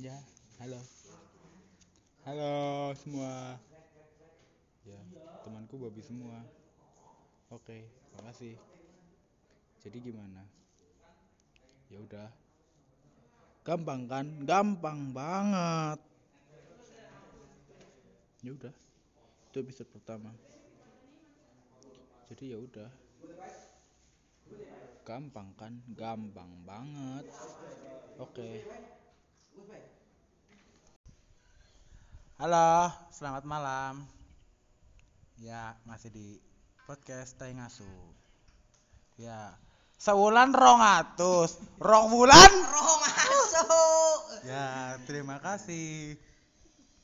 Ya, halo. Halo semua. Ya, temanku babi semua. Oke, makasih. Jadi gimana? Ya udah. Gampang kan? Gampang banget. Ya udah. Itu episode pertama. Jadi ya udah. Gampang kan? Gampang banget. Oke. Halo, selamat malam. Ya, masih di podcast Tai Ngasu. Ya, sewulan rong atus, rong bulan. Rong. Ya, terima kasih.